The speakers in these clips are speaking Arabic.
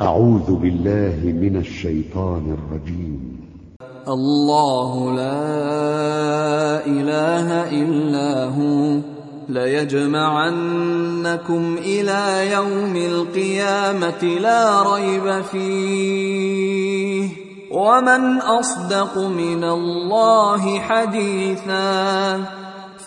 أعوذ بالله من الشيطان الرجيم. الله لا إله إلا هو. ليجمعنكم إلى يوم القيامة لا ريب فيه. ومن أصدق من الله حديثا.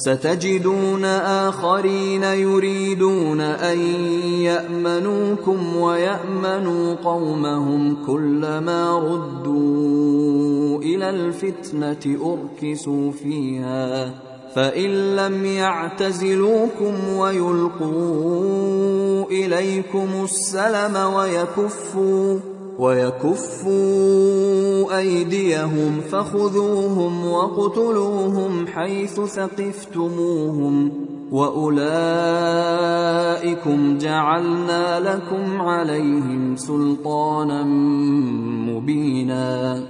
ستجدون آخرين يريدون أن يأمنوكم ويأمنوا قومهم كلما ردوا إلى الفتنة أركسوا فيها فإن لم يعتزلوكم ويلقوا إليكم السلم ويكفوا ويكفوا أيديهم فخذوهم واقتلوهم حيث ثقفتموهم وأولئكم جعلنا لكم عليهم سلطانا مبينا